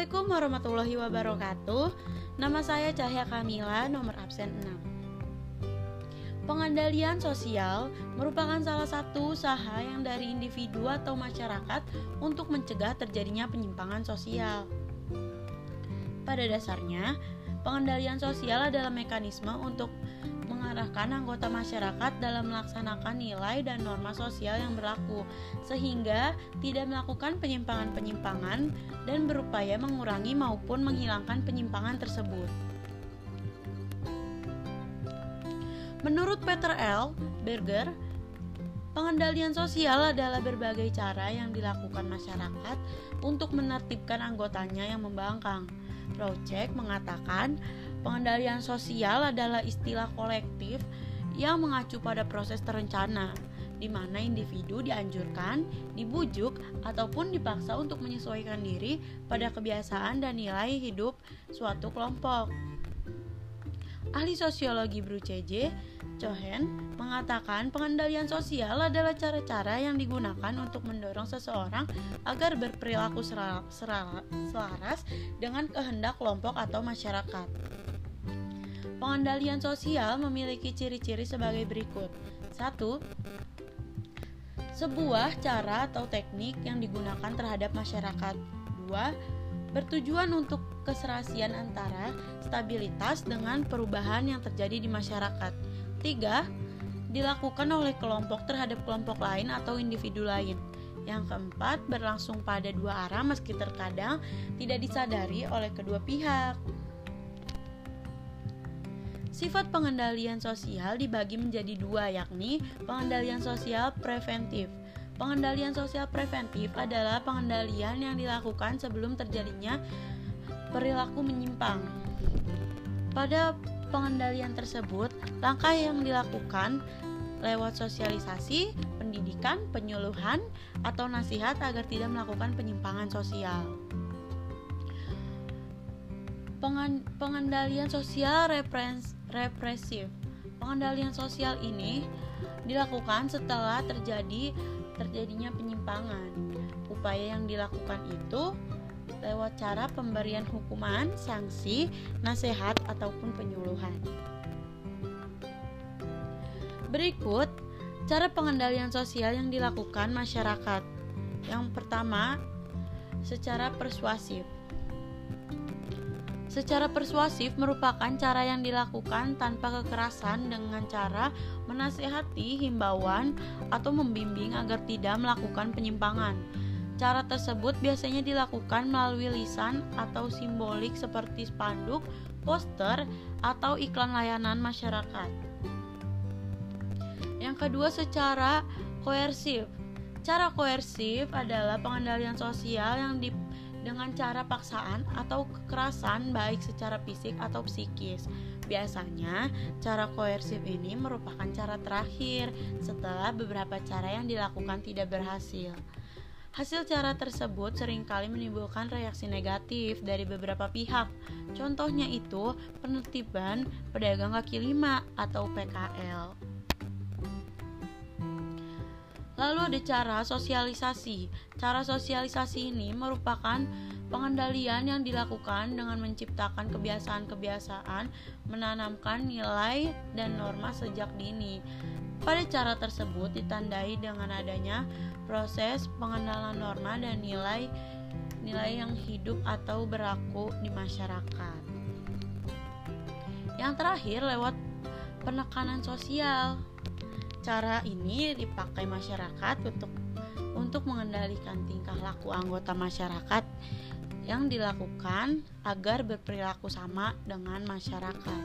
Assalamualaikum warahmatullahi wabarakatuh. Nama saya Cahya Kamila, nomor absen 6. Pengendalian sosial merupakan salah satu usaha yang dari individu atau masyarakat untuk mencegah terjadinya penyimpangan sosial. Pada dasarnya, pengendalian sosial adalah mekanisme untuk mengarahkan anggota masyarakat dalam melaksanakan nilai dan norma sosial yang berlaku, sehingga tidak melakukan penyimpangan-penyimpangan dan berupaya mengurangi maupun menghilangkan penyimpangan tersebut. Menurut Peter L. Berger, pengendalian sosial adalah berbagai cara yang dilakukan masyarakat untuk menertibkan anggotanya yang membangkang. Project mengatakan Pengendalian sosial adalah istilah kolektif yang mengacu pada proses terencana, di mana individu dianjurkan, dibujuk, ataupun dipaksa untuk menyesuaikan diri pada kebiasaan dan nilai hidup suatu kelompok. Ahli sosiologi Bruce Cohen mengatakan pengendalian sosial adalah cara-cara yang digunakan untuk mendorong seseorang agar berperilaku selaras dengan kehendak kelompok atau masyarakat. Pengendalian sosial memiliki ciri-ciri sebagai berikut. 1. Sebuah cara atau teknik yang digunakan terhadap masyarakat. 2. Bertujuan untuk keserasian antara stabilitas dengan perubahan yang terjadi di masyarakat. 3. Dilakukan oleh kelompok terhadap kelompok lain atau individu lain. Yang keempat, berlangsung pada dua arah meski terkadang tidak disadari oleh kedua pihak. Sifat pengendalian sosial dibagi menjadi dua, yakni pengendalian sosial preventif. Pengendalian sosial preventif adalah pengendalian yang dilakukan sebelum terjadinya perilaku menyimpang. Pada pengendalian tersebut, langkah yang dilakukan lewat sosialisasi, pendidikan, penyuluhan, atau nasihat agar tidak melakukan penyimpangan sosial pengendalian sosial represif. Pengendalian sosial ini dilakukan setelah terjadi terjadinya penyimpangan. Upaya yang dilakukan itu lewat cara pemberian hukuman, sanksi, nasihat ataupun penyuluhan. Berikut cara pengendalian sosial yang dilakukan masyarakat. Yang pertama, secara persuasif. Secara persuasif merupakan cara yang dilakukan tanpa kekerasan dengan cara menasehati himbauan atau membimbing agar tidak melakukan penyimpangan. Cara tersebut biasanya dilakukan melalui lisan atau simbolik seperti spanduk, poster, atau iklan layanan masyarakat. Yang kedua secara koersif. Cara koersif adalah pengendalian sosial yang di dengan cara paksaan atau kekerasan baik secara fisik atau psikis. Biasanya, cara koersif ini merupakan cara terakhir setelah beberapa cara yang dilakukan tidak berhasil. Hasil cara tersebut sering kali menimbulkan reaksi negatif dari beberapa pihak. Contohnya itu penertiban pedagang kaki lima atau PKL. Lalu ada cara sosialisasi. Cara sosialisasi ini merupakan pengendalian yang dilakukan dengan menciptakan kebiasaan-kebiasaan, menanamkan nilai dan norma sejak dini. Pada cara tersebut ditandai dengan adanya proses pengenalan norma dan nilai nilai yang hidup atau berlaku di masyarakat. Yang terakhir lewat penekanan sosial. Cara ini dipakai masyarakat untuk untuk mengendalikan tingkah laku anggota masyarakat yang dilakukan agar berperilaku sama dengan masyarakat.